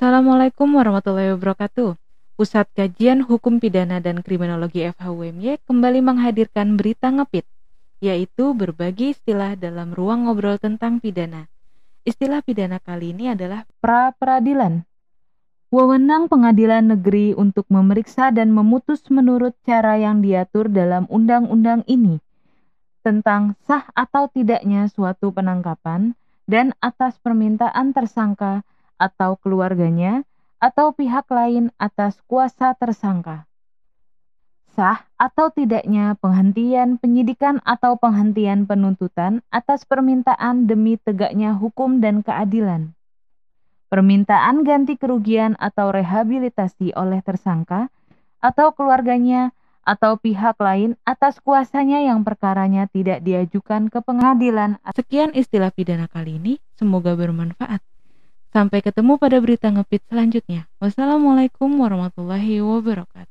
Assalamualaikum warahmatullahi wabarakatuh. Pusat Kajian Hukum Pidana dan Kriminologi FHUMY kembali menghadirkan berita ngepit, yaitu berbagi istilah dalam ruang ngobrol tentang pidana. Istilah pidana kali ini adalah pra-peradilan. Wewenang pengadilan negeri untuk memeriksa dan memutus menurut cara yang diatur dalam undang-undang ini tentang sah atau tidaknya suatu penangkapan dan atas permintaan tersangka atau keluarganya atau pihak lain atas kuasa tersangka. Sah atau tidaknya penghentian penyidikan atau penghentian penuntutan atas permintaan demi tegaknya hukum dan keadilan. Permintaan ganti kerugian atau rehabilitasi oleh tersangka atau keluarganya atau pihak lain atas kuasanya yang perkaranya tidak diajukan ke pengadilan. Sekian istilah pidana kali ini, semoga bermanfaat. Sampai ketemu pada berita ngepit selanjutnya. Wassalamualaikum warahmatullahi wabarakatuh.